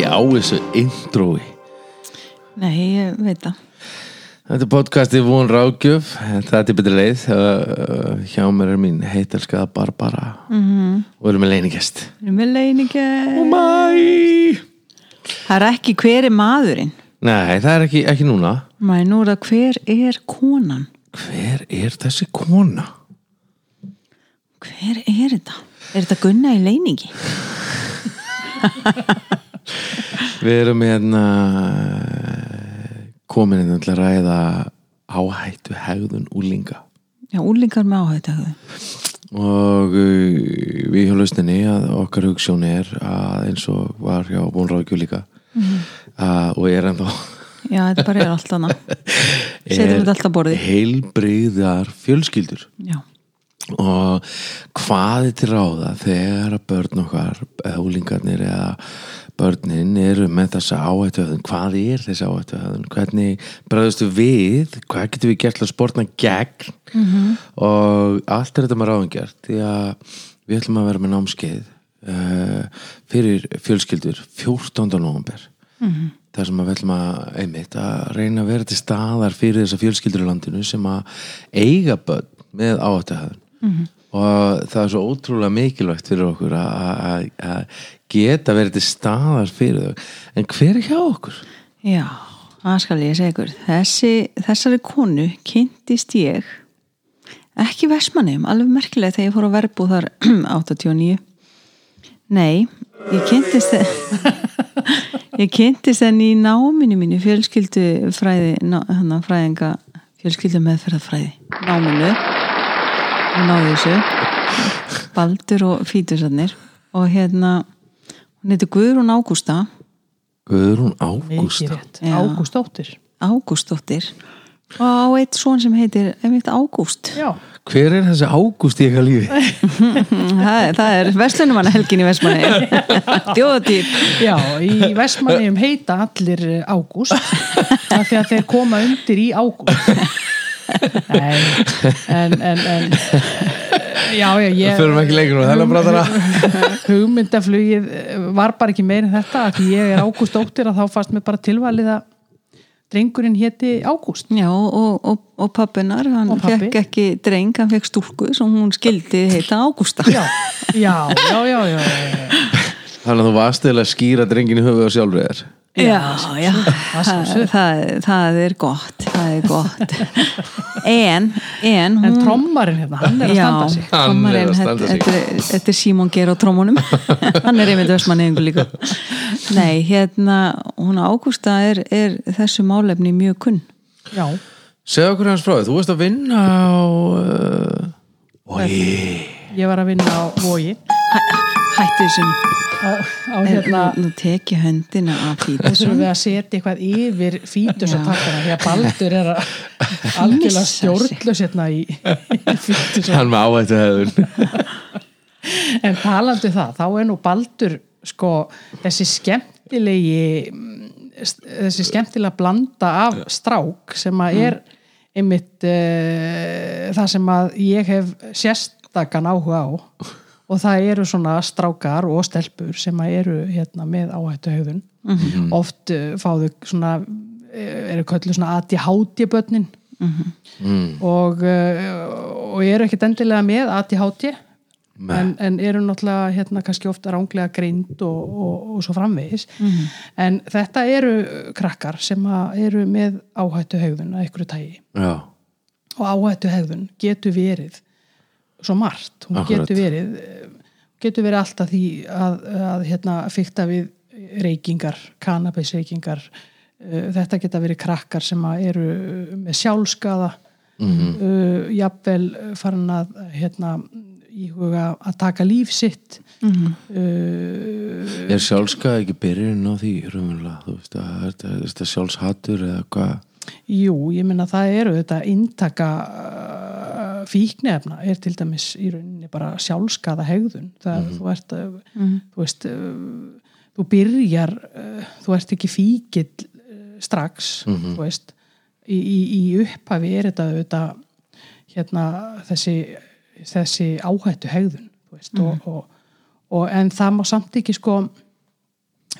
ekki á þessu intrói Nei, ég veit það. Þetta er podcastið Von Rákjöf Það er betri leið. Uh, Hjá mér er mín heitalskaða Barbara. -hmm. Og við erum með leiningest Við erum með leiningi Mæ Það er ekki hver er maðurinn? Nei, það er ekki, ekki núna. Mæ, nú er það hver er konan? Hver er þessi kona? Hver er þetta? Er þetta Gunna í leiningi? Við erum hérna komin inn til að ræða áhættu hegðun úlinga Já, úlingar með áhættu og uh, við hjá lausninni að okkar hugssjón er að eins og var hjá bónráðgjú líka að, og er ennþá. Já, þetta bara er allt annað. Setjum þetta alltaf borðið. heilbreyðar fjölskyldur. Já, og hvað er til ráða þegar að börn okkar eða úlingarnir eða börnin eru með þessa áhættuhöðun hvað er þessi áhættuhöðun hvernig bregðustu við hvað getum við gert að sportna gegn -hmm. og allt er þetta með ráðingjart því að við ætlum að vera með námskeið uh, fyrir fjölskyldur 14. november -hmm. þar sem við ætlum að einmitt að reyna að vera til staðar fyrir þessa fjölskyldur í landinu sem að eiga börn með áhættuhöðun -hmm. og það er svo ótrúlega mikilvægt fyrir okkur að- geta verið til staðar fyrir þau en hver er hjá okkur? já það skal ég segja ykkur Þessi, Þessari konu kynntist ég ekki Vestmannum, alveg merkilega þegar ég fór að verbu þar 89 Nei, ég kynntist ég kynntist henni í náminu mínu fjölskyldu fræði ná, hana, fræðinga fjölskyldu meðferðafræði náminu og náðu þessu Baldur og Fítusarnir og hérna hún heitir Guðrún Ágústa Guðrún Ágústa. Ágústóttir. Ágústóttir og á eitt svon sem heitir einmitt Ágúst Já. hver er þessi Ágúst í eitthvað lífi? það, er- það er Vestlunumanna helgin í Vestmanni Þjóðatýr Já, í Vestmanniðum heita allir eh, Ágúst af því að þeir koma undir í Ágúst. Nei, en, en, en, já, já, ég... förum ekki lengur og þennan bræðara hugmyndaflugið eh, var bara ekki meir en þetta af því ég er Ágúst dóttir að þá fannst mér bara tilvalið að drengurinn héti Ágúst. Já, og, og, og pappinar hann Og fekk ekki dreng, hann fekk stúlku sem hún skildi heita Ágústa. Já, já, já, já, já, já. Þannig að þú varst eða að skýra drengin í höfuð á sjálfur þér Já, já, það það, það, það er gott það er gott. En, en hún en trommarinn hérna, hann er að Já, standa sig. Hann er að trommarinn, standa sig. þetta er- þetta er Símon Geir á trómunum hann er einmitt vestmanniðingu líka. Nei, hérna hún Ágústa er, er þessu málefni mjög kunn. Já, Segðu okkur hans frá því, þú varst að vinna á uh, Ói ég var að vinna á Vogi hætti þessum á, á hérna, nú tek ég höndina af þessum Fítusson við að setja eitthvað yfir fítus að taka hana því að Baldur er að algjörlega stjórnlaus hérna í, í fítus Hann með áhættu hefðun. En talandi um það, þá er nú Baldur sko þessi skemmtilegi mm, þessi skemmtilega blanda af strák sem að er einmitt uh, það sem að ég hef sérstakann áhuga á og það eru svona strákar og stelpur sem að eru hérna með áhættu höfðun oft uh, fáðu svona uh, eru köllu svona ADHD börnin. Og, uh, og eru ekkert endilega með ADHD en, en eru náttúrulega hérna kannski ofta ránglega greind og, og, og svo framvegis. En þetta eru krakkar sem að eru með áhættu hegðun að einhverju tægi Já, og áhættu hegðun getur verið svo margt, hún Akkurat. getur verið eh, getur verið alltaf því að, að hérna, fykta við reykingar, kannabisreykingar. Uh, þetta geta verið krakkar sem að eru með sjálfskaða. Uh, jafnvel farin að hérna, íhuga að taka líf sitt. Uh, er sjálfskaði ekki byrjun á því raunverulega, þú veist að er þetta- sjálfshattur eða hvað? Jú, ég meina það eru þetta inntaka uh, fíknefna er til dæmis í rauninni bara sjálfskaða hegðun það Mhm. þú ert uh, þú veist uh, þú byrjar uh, þú ert ekki fíkill uh, strax Mhm. þú veist í, í, í upphafi er þetta auðvitað hérna þessi þessi áhættu hegðun veist, og, og, og en það má samt ekki sko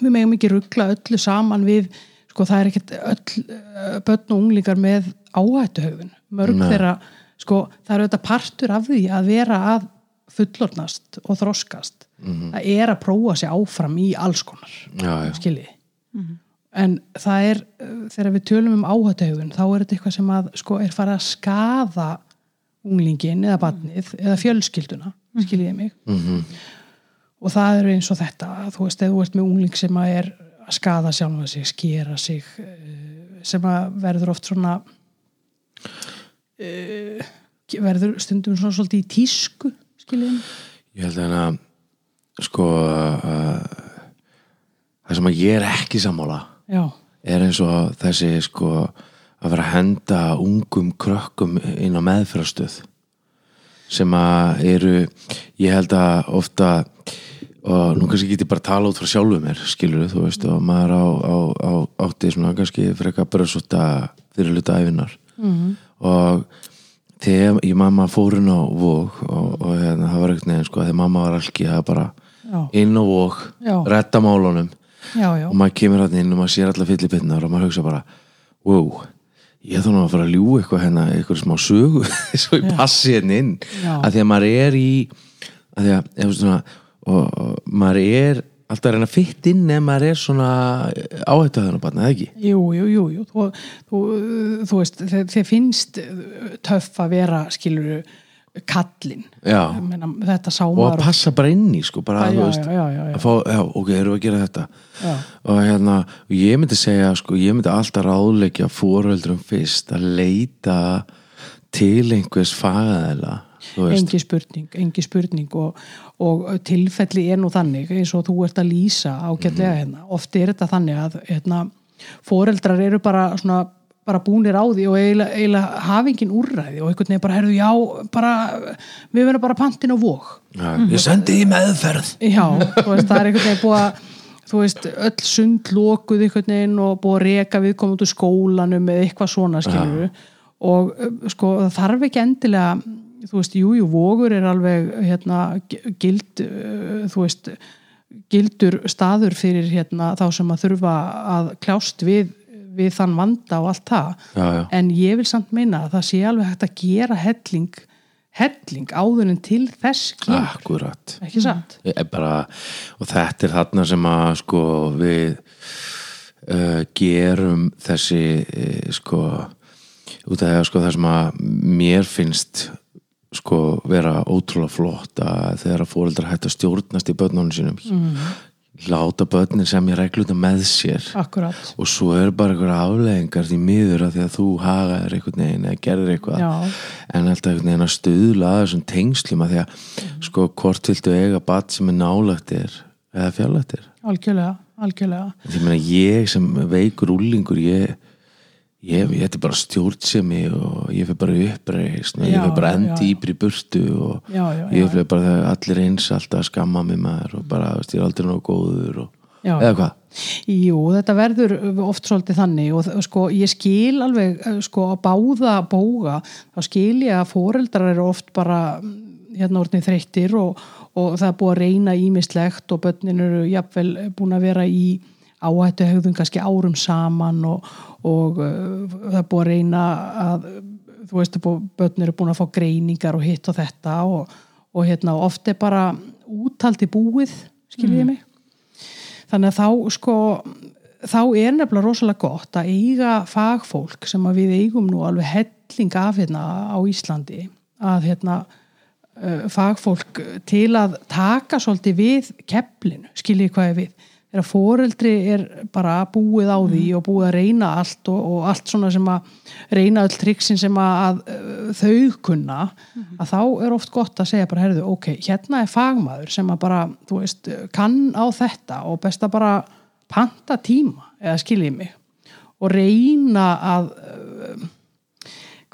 við megum ekki ruggla öllu saman við sko það er ekkert öll börn og unglingar með áhættuhauðun mörg Nei. þeirra sko það er auðvitað partur af því að vera að fullornast og þroskast. Það er að prófa sig áfram í alls konar já, já, skilji. En það er, þegar við tölum um áhættuhauðun þá er þetta eitthvað sem að sko er farið að skaða unglingin eða barnið eða fjölskylduna skiljiði mig? Mhm. og það er eins og þetta þú veist, ef þú ert með ungling sem að er að skaða sjálfa sig, skera sig eh, sem að verður oft svona uh, verður stundum svona svolítið í tísku skiljiði mig ég held að hérna sko uh, það sem að ég er ekki sammála já, er eins og þessi sko að vera að henda ungum krökkum inn á meðfyrastöð sem að eru ég held að ofta og nú kannski get ég bara að tala út frá sjálfu mér skilur þú veist og maður á, á, á átti svona kannski freka bröðsúta fyrir luta æfinar -hmm. Og þegar ég mamma fór inn á vóg og, og hérna, það var ekkert neginn sko þegar mamma var algi það bara Já. inn á Já. retta málunum og maður kemur hann inn og maður sér alla fyllipitnar og maður hugsa bara wow, ég nú að fara að ljú eitthvað hérna, eitthvað smá sögu svo ég passi hérna inn Já. að því að maður er í að því að, ef svona og, og maður er alltaf að reyna að fytt inn ef maður er svona áhættu að þennan barna, eða ekki? Jú, jú, jú, jú. Þú, þú, þú veist, þið finnst töff að vera, skilur kallinn. Já. Ég Meina, þetta sá og að maður. passa bara inn í sko, bara Já, þú veist já, já, að fá, já, ok, erum við að gera þetta Já. og hérna, og ég myndi segja sko, ég myndi alltaf ráðleikja fóröldrum fyrst að leita til einhvers veist, Engi spurning, engi spurning og, og tilfelli er nú þannig eins og þú ert að lýsa ágætlega hérna. Oft er þetta þannig að hérna, foreldrar eru bara svona bara búnir á því og eiginlega, eiginlega hafi engin úrræði og einhvern veginn bara herðu já, bara, við verðum bara pantin á vóg já, ég sendi í meðferð. Já, veist, það er einhvern veginn búið að þú veist, öll sund lokuð einhvern veginn og búið að reka við komum út úr skólanum eða eitthvað svona skilur og uh, sko það þarf ekki endilega þú veist, jú, jú, vogur er alveg hérna, gi- gild uh, þú veist, gildur staður fyrir hérna þá sem að þurfa að kljást við við þann vanda og allt það Já, já. en ég vil samt meina að það sé alveg hægt að gera helling helling áður en til þess kemur, akkurat ekki? Ég er bara, og þetta er þarna sem að sko við uh, gerum þessi uh, sko út af því að sko það sem að mér finnst sko vera ótrúlega flott að þegar að fóreldrar hægt að stjórnast í börnunum sínum Mhm. láta börnin sem ég regluta með sér. Akkurat. Og svo er bara einhverja afleðingar því miður að því að þú hagaðir einhvern veginn eða gerir eitthvað. Já. en alltaf einhvern veginn að stuðla að þessum tengslum að því að sko hvort viltu eiga bat sem er nálættir eða fjarlættir algjörlega, algjörlega. Því meina ég sem veikur úlingur ég, ég, þetta er bara stjórnsemi og ég fyrir bara uppreist ég fyrir bara endi íbri burtu og Já, já, ég fyrir bara allir eins alltaf að skamma mig maður og bara veist, ég er aldrei nóg góður og, eða hvað? Jú, þetta verður oft svolítið þannig og sko, ég skil alveg eh, sko, að báða bóga þá skil ég að foreldrar eru oft bara mm, hérna orðnið þreyttir og, og það er búið að reyna ímislegt og börnin eru jafnvel búin að vera í áhættu hegðun kannski árum saman og, og uh, það er búið að reyna að þú veist, börnin eru búin að fá greiningar og hitt og þetta og, og hérna oft er bara útaldi búið, skiljið mig? Þannig að þá sko þá er nefnilega rosalega gott að eiga fagfólk sem að við eigum nú alveg helling af hérna á Íslandi að hérna uh, fagfólk til að taka svolítið við keflinu, skiljið hvað er við þegar foreldri er bara búið á því og búið að reyna allt og, og allt svona sem að reyna öll triksin sem að, að uh, þau kunna að þá er oft gott að segja bara herðu, ok, hérna er fagmaður sem að bara, þú veist, kann á þetta og best að bara panta tíma eða skiljið mig og reyna að uh,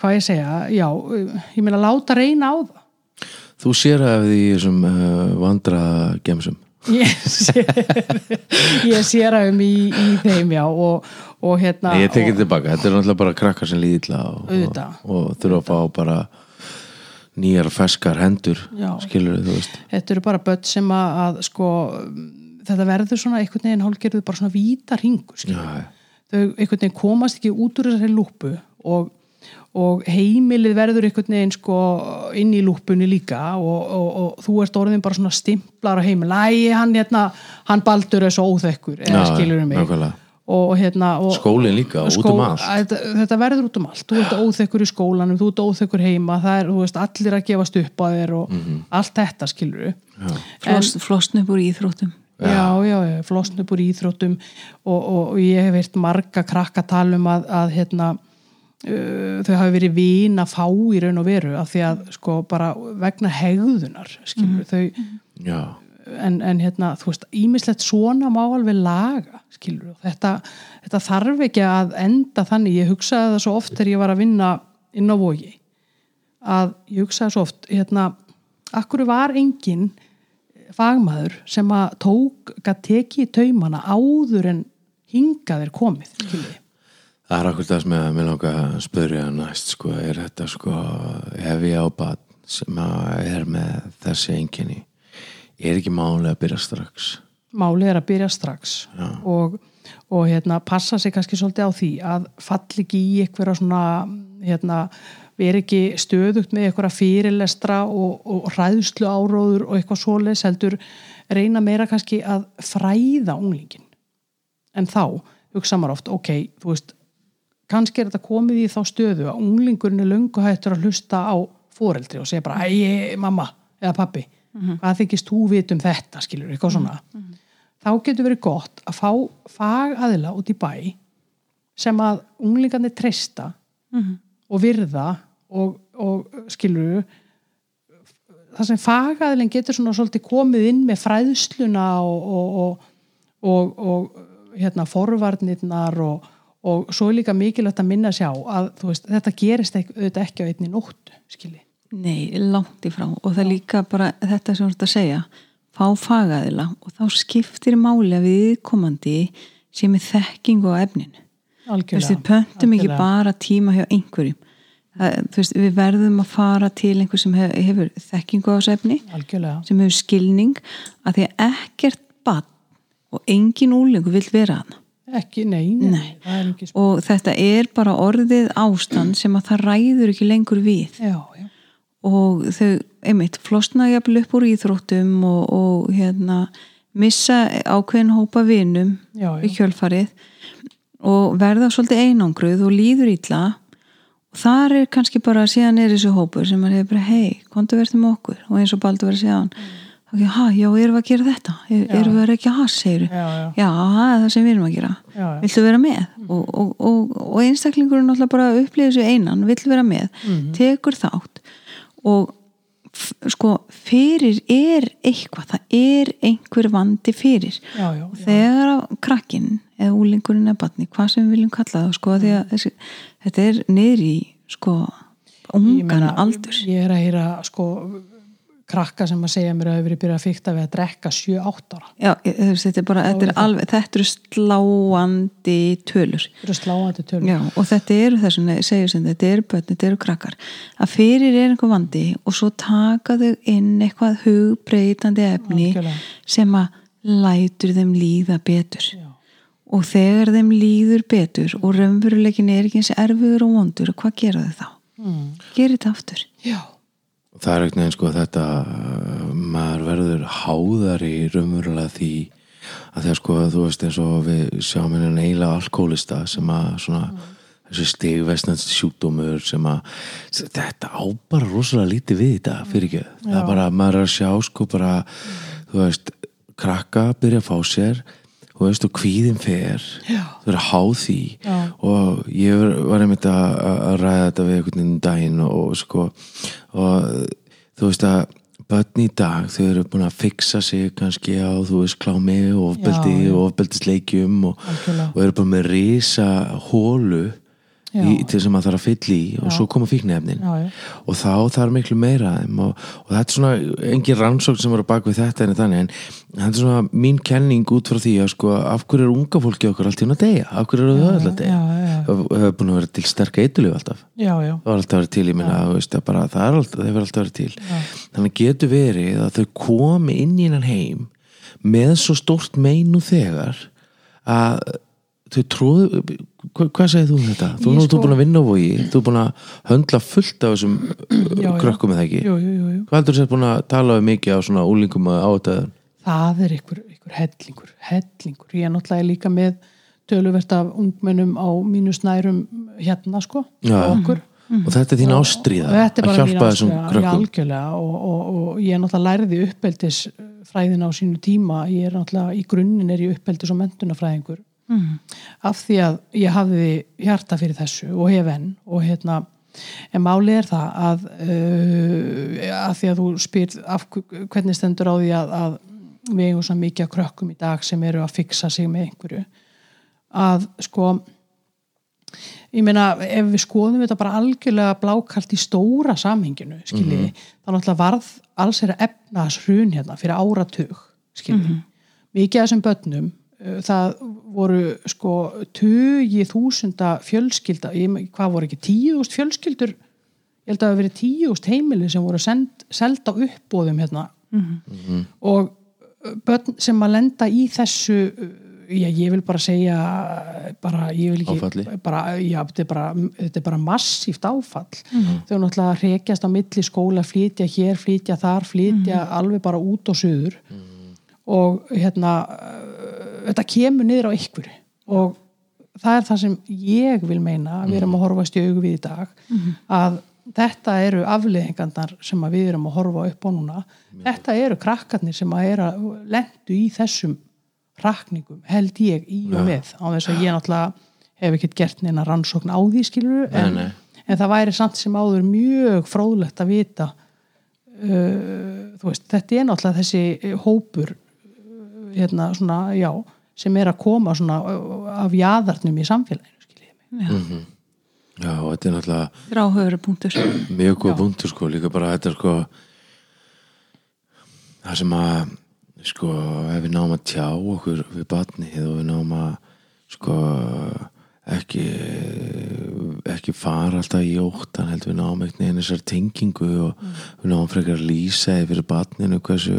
hvað ég segja, já ég meina láta reyna á það. Þú sér að því í þessum uh, vandra gemsum ég sé, ég sér að um í, í þeim já og, og hérna Nei, ég tekið og, tilbaka, þetta er náttúrulega bara krakkar sem líði illa og, og, þurfa að fá bara nýjar ferskar hendur Já. skilur þú veist. Þetta eru bara börn sem að, að sko þetta verður svona einhvern veginn hálfgerðu bara svona víta já, já. þau einhvern veginn komast ekki út úr þessari lúpu og, og heimilið verður einhvern veginn sko inn í lúpunni líka og, og, og þú ert orðin bara svona stimplar á heimil æ, hann hérna, hann baldur er svo óþekkur eða skilur mig. nákvæmlega. og hérna og, Skólinn líka, út um allt. þetta, þetta verður út um allt, þú ert óþekkur í skólanum þú ert óþekkur heima, það er, þú veist, allir að gefast upp á þér og Mhm. allt þetta skilur Floss, flosn upp úr íþróttum. Já, já, já, flosn upp úr íþróttum og, og, og ég hef veirt marga krakka tala um að, að hérna uh, þau hafi verið vín að fá í raun og veru af því að sko bara vegna hegðunar skilur þau já. en, en hérna, þú veist, ímislegt svona má alveg laga, skilur þetta, þetta þarf ekki að enda þannig, ég hugsaði það svo oft þegar ég var að vinna inn á vogi að ég hugsaði svo oft hérna, akkur var engin fagmaður sem að tók að teki taumana áður en hingaðir komið skilur Það er akkur það sem ég með langa að spyrja næst sko, er þetta sko ef ég á bad sem að er með þessi enginni er ekki máli að byrja strax? Málið er að byrja strax og, og hérna, passa sig kannski svolítið á því að falli ekki í einhverja svona hérna, veri ekki stöðugt með einhverja fyrirlestra og, og ræðslu áróður og eitthvað svoleiðs heldur reyna meira kannski að fræða unglingin en þá hugsa maður oft, ok, þú veist kannski er þetta komið í þá stöðu að unglingurinn er löngu hættur að hlusta á foreldri og segja bara, æ, mamma eða pappi, hvað þykist þú vit um þetta, skilur, eitthvað svona. Þá getur verið gott að fá fagaðila út í bæ sem að unglingarnir treysta og virða og, og skilur það sem fagaðilin getur svona svolítið komið inn með fræðsluna og, og, og, og, og hérna forvarnirnar og, og svo er líka mikilvægt að minna sjá að veist, þetta gerist ekki, auðvitað ekki á einni nóttu skilji. Nei, langt í frá. Og það er líka bara þetta sem þú ert að segja. Fá fagaðila og þá skiptir máli að viðkomandi sem er þekkingu á efninu. Þú veist, við pöntum ekki algjörlega. bara tíma hjá einhverjum. Það, veist, við verðum að fara til einhver sem hefur, hefur þekkingu á þessu efni algjörlega, sem hefur skilning að því að ekkert bann og engin úlingu vil vera hana ekki, nei, nei, Nei. er og þetta er bara orðið ástand sem að það ræður ekki lengur við. Já, já, og þau, einmitt, flosna jafnvel upp úr íþróttum og, og hérna, missa ákveðin hópa vinum Já, í kjölfarið og verða svolítið einangruð og líður illa. Og þar er kannski bara síðan er þessu hópur sem hefur bara hei, kontu verður með okkur. Og eins og Baldur verður hann mm. Ha, já, erum við að gera þetta? Er, erum við að reykja hass, segir Já, já. já, það er það sem við erum að gera. Já, já. viltu vera með? Og, og, og, og einstaklingurinn náttúrulega bara upplýði þessu einan vill vera með, Mhm. tekur þátt. Og sko fyrir er eitthvað það er einhver vandi fyrir. Já, já, og þegar krakkinn eða úlingurinn eða batni, hvað sem við viljum kalla það sko, að þessi, þetta er niður í sko Ég ungan meina, aldur. ég er að heyra sko krakka sem að segja mér að hefur verið byrjað að fykta við að drekka 7-8 ára Já, þetta er bara, þetta er alveg þetta eru sláandi tölur þetta eru sláandi tölur Já, og þetta eru þessum, segjum sem þetta eru börn, þetta eru krakkar að fyrir er einhver vandi og svo taka þau inn eitthvað hugbreytandi efni Algjörlega. sem að lætur þeim líða betur Já. og þegar þeim líður betur og raunveruleikin er ekki eins erfiður og vondur hvað gera þau þá? mm. Gerir þetta aftur? já, það er ekkert neginn sko þetta maður verður háðari raunverulega því að því að sko þú veist eins og við sjáum henni eiginlega alkoholista sem að svona þessi stigvestnast sjúkdómur sem að þetta á bara rosalega lítið við þetta fyrir ekki það er bara maður er að sjá sko bara þú veist krakka byrja að fá sér þú veist og kvíðin fer Já. þú verður að há því Já. og ég var- einmitt að, að ræða þetta við einhvern veginn um daginn og, og sko og þú veist að börn í dag þau eru búin að fixa sig kannski á þú veist klámi og ofbeldi og ofbeldisleikjum og, og eru bara með risa hólu. Í, til sem að það er að fylla í og svo koma fíknefnin Já, já. og þá þarf miklu meira og, og þetta er svona engin rannsókn sem eru bak við þetta en þannig en þetta er svona mín kenning út frá því að sko af hverju er unga fólki okkur allt í hún að deyja? Af hverju eru þau öll að deyja? já, já. það hefur búin að vera til sterk eitulif alltaf. Já, já, það var alltaf verið til, ég minna að það, er alltaf, alltaf verið til. Þannig getur verið að þau komi inn í hennan heim með svo stórt meinu þegar að þau tróðu hvað segir þú um þetta? Þú nú sko- búin að vinna á vogi. Þú er búin að höndla fullt af þessum Já, krökkum eða ekki? Jú, jú, jú, jú. hvað heldur þú sér búin að tala mikið á svona úlingum og átaðum það er ykkur, ykkur hellingur hellingur, ég er náttúrulega líka með töluvert af ungmennum á mínu snærum hérna sko Já. og okkur. Og þetta er þín og þetta er að hjálpa þessum krökkum. algjörlega. Og, og, og ég er náttúrulega lærði uppeldis fræðina á sínu tíma. Ég er náttúrulega í grunninn er ég uppeldis og mentunafræðingur mm. af því að ég hafði hjarta fyrir þessu og hef enn og hérna en máli er það að uh, að því að þú spyr af, hvernig stendur á því að, að við eigum svo mikið að krökkum í dag sem eru að fixa sig með einhverju að sko ég meina ef við skoðum þetta bara algjörlega blákalt í stóra samhenginu skiljiði, þá náttúrulega varð alls er að efna þess hrun hérna fyrir áratug skiljiði, mikið af þessum börnum það voru sko tugi þúsunda fjölskylda, ég, hvað voru ekki tíu þúst fjölskyldur, ég held að það hafi verið tíu þúst heimili sem voru send, seld á uppbóðum hérna. Og uh, börn sem að lenda í þessu uh, já, ég vil bara segja bara, ég vil ekki bara, já, þetta, er bara, þetta er bara massíft áfall. Þau náttúrulega rekjast á milli skóla, flytja hér, flytja þar flytja alveg bara út og suður. Og hérna þetta kemur niður á ykkur og það er það sem ég vil meina að við erum að horfast í augu við í dag að þetta eru afleðingandar sem við erum að horfa upp á núna. Þetta eru krakkarnir sem að að lendu í þessum rakningum held ég í og með. Á þess að ég náttúrulega hef ekkert gert neina rannsókn á því skilur en, Nei, nei. en það væri samt sem áður mjög fróðlegt að vita uh, veist, þetta er náttúrulega þessi uh, hópur uh, hérna svona, já sem er að koma svona af jaðarnum í samfélaginu skiljiði mig. Já, og þetta er náttúrulega Dráhöfur punktur. Mjög góð punktur sko, líka bara þetta sko það sem að sko, ef við náum að tjá okkur við batnið og við náum að sko ekki ekki fara alltaf í óttan heldur við náum einhvern veginn þessar tengingu og við náum frekar að lýsa yfir batninu hversu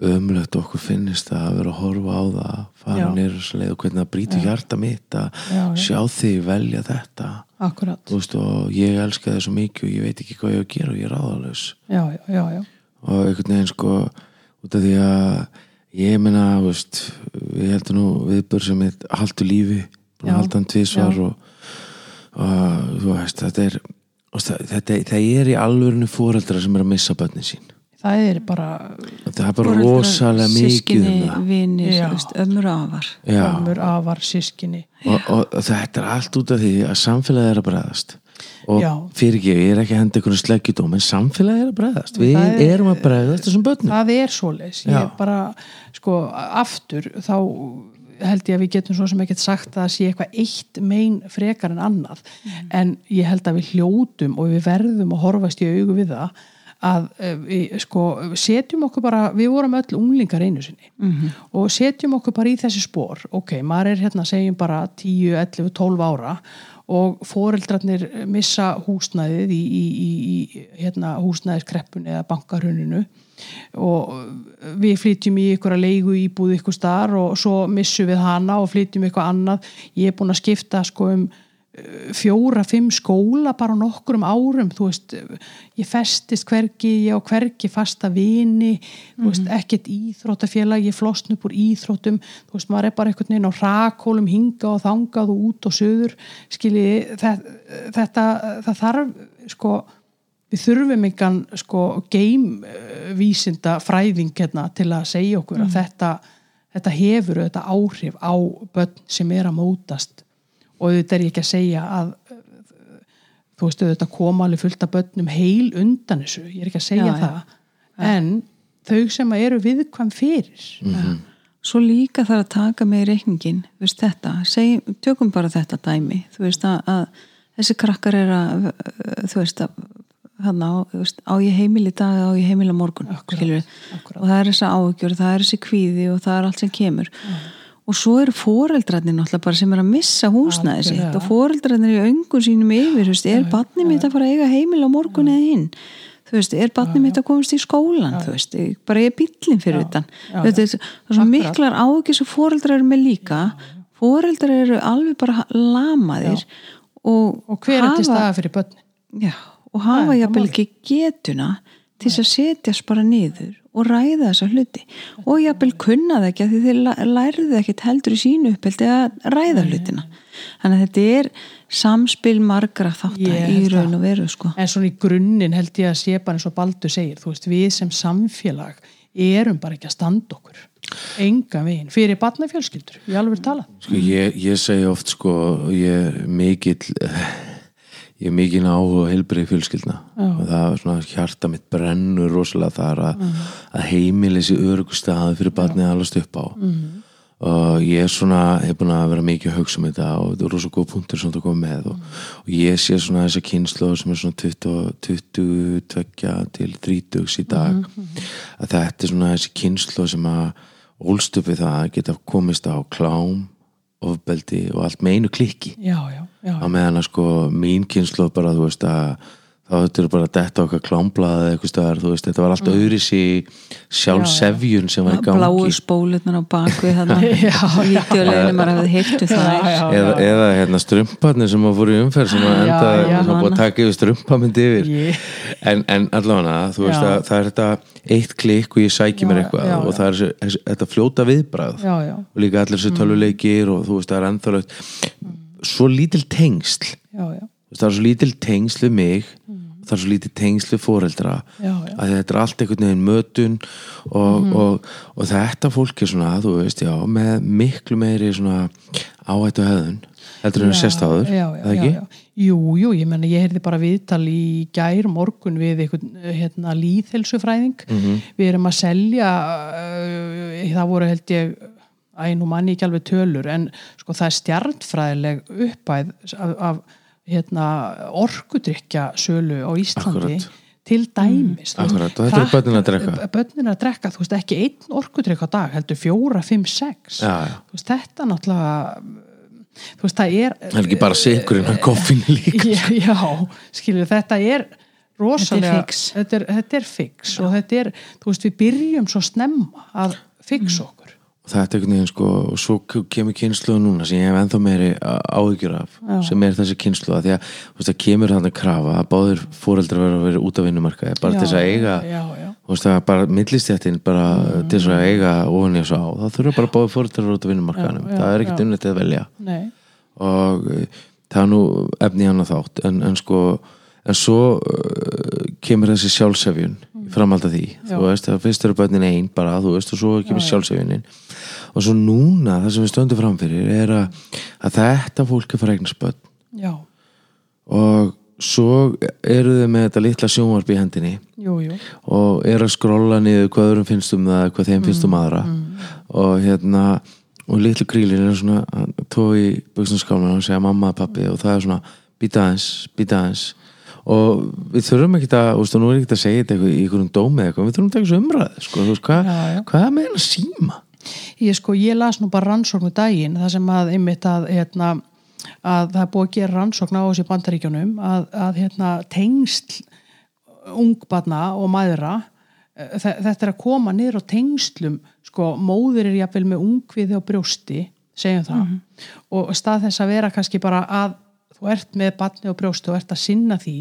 ömulegt okkur finnist það að vera að horfa á það fara Já. nýr þessa leið og hvernig það brýtur hjarta mitt að Já, já. sjá þig velja þetta akkurat, veist og ég elska það svo mikið og ég veit ekki hvað ég á að gera og ég er já. og einhvern veginn sko út af því að ég veist, við heldum nú viðbör sem er haldu lífi búin Já, að halda hann tvisvar já. og, og þú veist, þetta er það, þetta, það er í alvörinu fóreldra sem er að missa börnin sín það er bara það er bara rosalega mikið sískinni, um vinir, og afar. Ömur, afar, sískinni og, og, og þetta er allt út af því að samfélagið er að bregðast. Og Já. fyrir ekki, ég er ekki að henda einhvern sleggjudóm en samfélagið er að bregðast. Við er- erum að bregðast þessum börnum. Það er svoleiðis. Ég Já. bara, sko, aftur þá held ég að við getum svo sem ekkert sagt að sé eitthvað eitt mein frekar en annað. En ég held að við hljótum og við verðum að horfast í augu við það að eh, við sko setjum okkur bara, við vorum öll unglingar einu sinni -hmm. og setjum okkur bara í þessi spór, ok, maður er hérna segjum bara 10, 11, 12 ára og foreldrarnir missa húsnæðið í, í, í, í hérna, húsnæðiskreppunni eða bankarhuninu og við flytjum í ykkur að leigu íbúð ykkur starf og svo missum við hana og flytjum ykkur annað ég er búin að skipta sko um uh, fjóra, fimm skóla bara á nokkrum árum, þú veist ég festist hvergi, ég á hvergi fasta vini, þú veist ekkert íþróttafélag, ég flosn upp úr íþróttum, þú veist maður er bara einhvern veginn á rakólum hinga og þangað og út og söður, skilji þetta, það þarf sko við þurfum engan sko geimvísinda fræðing hérna, til að segja okkur að þetta, þetta hefur þetta áhrif á börn sem er að mótast og þetta er ég ekki að segja að þú veist þetta koma alveg fullt af börnum heil undan þessu, ég er ekki að segja Já, já. það. En þau sem eru viðkvæm fyrir. Svo líka þarf að taka með reikningin þú veist þetta, Seg, tökum bara þetta dæmi, þú veist að, að þessi krakkar er að þú veist að hann á, veist, á ég heimil í dag eða á ég heimil á morgun Akkúrat, skilurðu. akkúrat. og það er þessi áhugjur, það er þessi kvíði og það er allt sem kemur og svo eru foreldrarnir náttúrulega bara sem er að missa húsnæði sitt Algjörlega. og foreldrarnir í öngun sínum yfir, veist, er barnið mitt að fara að eiga heimil á morgun eða hinn? Veist, er barnið mitt að komast í skólan þú veist, ég- bara ég er bíllinn fyrir þetta það er svo miklar áhyggjur sem foreldrar eru með líka. Foreldrar eru alveg bara lamaðir og, og hver er til staða fyrir börnin? Já, og hafa jafnvel ekki getuna til að setjast bara niður og ræða þessa hluti. Og jafnvel kunna það ekki að því þeir la- lærðu ekkert heldur í sínu uppeldi að ræða hlutina. Þannig að þetta er samspil margra þáttar í raun og veru sko. en svona í grunninn held ég að sé bara eins og Baldur segir, þú veist, við sem samfélag erum bara ekki að standa okkur. Enga veginn, fyrir barnafjölskyldur ég alveg tala Sko, ég, ég segi oft sko ég er mikill ég er mikil áhuga á heilbrið fjölskyldna. Og það er svona hjarta mitt brennur rosalega þar að, að heimili þessi örugustæði fyrir barnið að alast upp á. Og ég er svona hef búin að vera mikið að hugsa um þetta og þetta er rosa góð punktur sem þú komið með og, og ég sé svona þessa kynslu sem er svona 20, 22 til 30 í dag. Að þetta er svona þessi kynslu sem að ólst upp við það að geta komist á klám ofbeldi og allt með einu klikki. Já, já, já, á meðan að sko mín kynslu bara þú veist að þá þetta er bara að detta okkar klámblaði eða eitthvað staðar, þú veist, þetta var alltaf öðris í sjálfsefjun sem var í gangi. Bláu spólutnar á bakvið Já, vítjuleginu maður hafði heyrtu það Já, já. eða, eða hérna strumparnir sem að fóru í umferð sem Já, enda já. að búið að taka yfir strumpamyndi yfir. Ég- en, en allavega þú veist Já. að það er þetta eitt klikk og ég sæki mér Já, eitthvað já, og já. það er þessi- þetta fljóta viðbrað já, já, og líka allir þessi töluleikir og þú veist það er ennþálegt svo lítil tengsl. Já, já, það er svo lítil tengsl við mig það er svo lítil tengsl við foreldra Já, já. að þetta er allt einhvern veginn mötun og, og, og þetta fólk er svona, þú veist, já, með miklu meiri svona áhættu hefðun heldur en að sést áður, já, já, eða ekki? Jú, jú, ég menna ég heyrði bara viðtal í gær morgun við einhvern hérna, líðhelsufræðing Mhm. við erum að selja uh, það voru held ég æ, nú manni ekki alveg tölur en sko það er stjarnfræðileg uppæð af, af hérna, orkudrykja sölu á Íslandi Akkúrat. til dæmis þú veist, Akkúrat, og þetta eru krakk- börnin að drekka. börnin að drekka, þú veist ekki einn orkudrykk á dag, heldur fjóra, fimm, sex Já, já. Þú veist, þetta náttúrulega þú veist, það er það er ekki bara sikurinn að koffin líka já, já skilur, þetta er rosalega, Þetta er fix. þetta er, þetta er fix og þetta er, þú veist, við byrjum svo snemma að fixa okkur og þetta er einhvern veginn sko og svo kemur kynsluðu núna sem ég hef ennþá meiri áhyggjur af Já. sem er þessi kynsluða því að veist, kemur þannig krafa að báðir fóreldrar verður að vera út af vinnumarkaði bara til þess að eiga já, já, veist það bara millistjættin bara til þess að eiga ofan í þessu á. Þá þurfa bara báðir fóreldrar út af vinnumarkaðanum Já, já, það er ekkert já. unnið að velja. Nei. Og uh, það er nú efni hann að þátt en, en sko en svo uh, kemur þessi sjálfsefjun mm. framhald að því, Já. þú veist það fyrst eru börnin einn bara, þú veist, og svo kemur sjálfsefjunin. Og svo núna það sem við stöndum framfyrir er að, að þetta fólk er fræknarsbörn já, og svo eru þau með þetta litla sjónvarp í hendinni. Jú, jú. Og er að skrolla niður hvað öðrum finnst um það, hvað þeim finnst um aðra. og hérna og litlu grílin er svona tói í buksnaskálman og segja mamma og pappi og það er svona býta aðeins, býta aðeins og við þurfum ekki að, þú veist, og nú er ekki að segja þetta í einhverjum dómi eða eitthvað, við þurfum að taka þessu umræði sko, þú veist, hvað, Já, já. hvað er með hennar síma? ég sko, ég las nú bara rannsóknu daginn það sem að einmitt að hérna, að það er búið að gera rannsókn á þessi bandaríkjunum að, að hérna, tengsl ungbarna og maðura eh, þe- þetta er að koma niður á tengslum sko, móður er jafnvel með ungviði á brjósti, segjum það og stað þess að vera kannski bara að þú ert með batni á brjósti og ert að sinna því,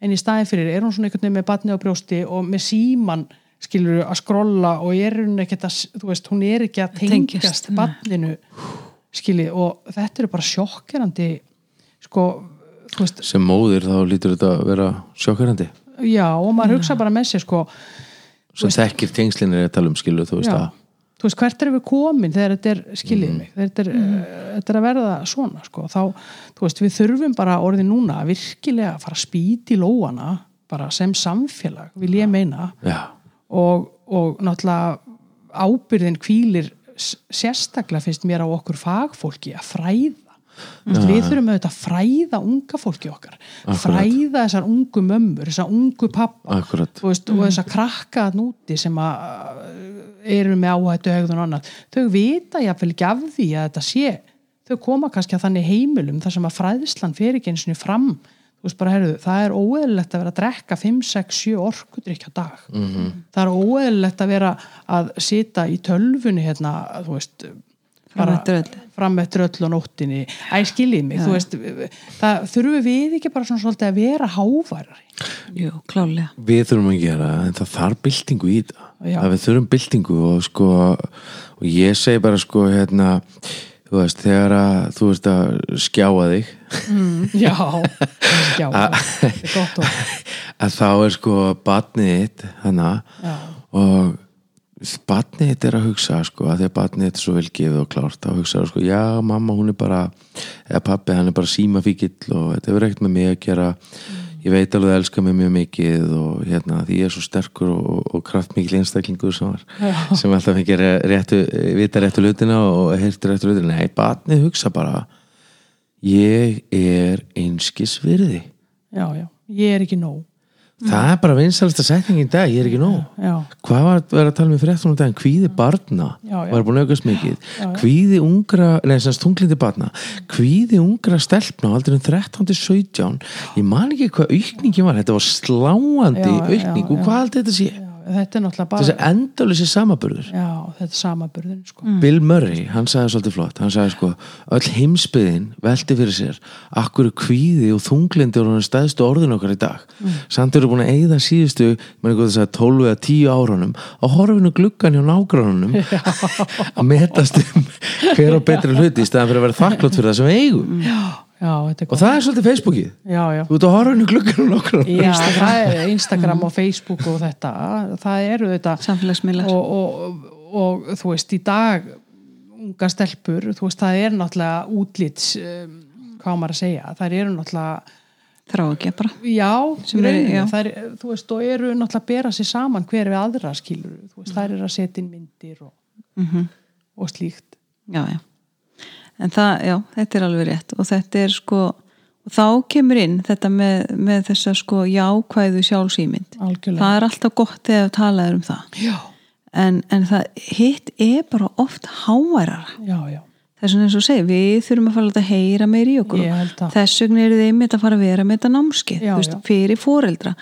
en í staðin fyrir er hún svona einhvern veginn með batni á brjósti og með síman skilur að skrolla og er hún ekki að, þú veist, hún er ekki að nei. batninu skilji og þetta eru bara sjokkerandi sko, þú veist, sem móðir þá lítur þetta að vera sjokkarandi já og maður hugsa bara með sér sko, sem þekkir tengslinir að tala um skilu þú veist já, að þú veist, hvert erum við komin þegar þetta er, skiljið mig? Þetta er, mm. þetta er að verða svona sko, þá, þú veist, við þurfum bara orðið núna að virkilega fara að spýti í lóana bara sem samfélag vil ég meina. Já, og, og náttúrulega ábyrðin kvílir sérstaklega finnst mér á okkur fagfólki að fræða ja. við þurfum auðvitað að fræða unga fólki okkar. Fræða þessar ungu mömmur þessar ungu pappa. Akkurat. Veist, og þessar krakka núti sem að eru með áhættu hegðun og annað. Þau vita jáfnvel ekki af því að þetta sé þau koma kannski að þannig heimilum þar sem að fræðslan fer ekki eins og fram. Bara, heyrðu, það er óeðlilegt að vera að drekka 5, 6, 7 orkudrykk á dag. -hmm. það er óeðlilegt að vera að sita í tölfunni hérna, þú veist Fram eftir öllu. fram eftir öll á nóttinni. Æ, skiljið mig, þú veist það þurfum við ekki bara svona svolítið að vera hávarari Jú, klálega við þurfum að gera en það þarf byltingu í það Já. að við þurfum byltingu og sko og ég segi bara sko hérna þú veist þegar að þú veist að skjáa þig. Já, já, það gott og að þá er sko batnið þitt já, og batnið þitt er að hugsa sko að því að batnið þitt er svo vel gefið og klárt þá hugsa það sko. Já mamma hún er bara eða pappi hann er bara símafíkill og þetta hefur ekkert með mig að gera. Ég veit alveg að elska mig mjög mikið og hérna því ég er svo sterkur og, og kraftmikil einstaklingur sem var Já. sem alltaf fengið réttu, vita réttu lutina og heyrti réttu lutina nei, batnið hugsa bara ég er einskis virði. Já, já, ég er ekki nóg það er bara vinsalasta setning í dag, ég er ekki nóg. Já, hvað var að vera að tala með fréttunum daginn kvíði barna, Já, já. var búin að aukast mikið. Já. kvíði ungra, neða sem tunglindi barna. Kvíði ungra stelpna á aldrei 13-17 ég man ekki hvað aukningin var, þetta var sláandi Já, já, aukning. Og já. hvað haldið þetta sé? Já, þetta er náttúrulega bara þessi endalösi samaburður já, þetta er samaburðin sko. Bill Murray, hann sagði svolítið flott. Hann sagði sko, öll heimsbyðin velti fyrir sér, akkur kvíði og þunglindi og hann stæðstu orðin okkar í dag? Samt eru búin að eigða síðustu mann eitthvað þess að 12 eða 10 árunum á horfinu gluggan hjá nágrannunum að metast um hver á betri hluti í staðan fyrir að vera þakklátt fyrir það sem eigum. Já, já, þetta er og það er svolítið Facebookið. Já, já. Þú ert á horfinu gluggan hjá nágrannunum Já, það er Instagram og Facebook og þetta, það eru þetta Samfélagsmiðlar. Og, og, og, þú veist, í dag unga stelpur, þú veist, það er náttúrulega útlits um, hvað maður að segja, það eru náttúrulega Þrá ekki bara. Já, þær, þú veist, og eru náttúrulega að bera sér saman hver við aðra skilur, þú veist, þær eru að setja inn myndir og, mm og slíkt. Já, já En það, já, þetta er alveg rétt. Og þetta er sko og þá kemur inn þetta með, með þessa sko jákvæðu sjálfsýmynd algjörlega, það er alltaf gott þegar talað er um það. En, en það hitt er bara oft háværara. Já, já. Þess vegna eins og segja, við þurfum að fara að heyra meir í okkur. Þess vegna eru þeim að fara að vera með þetta námskeið Já, veist, já. fyrir foreldra.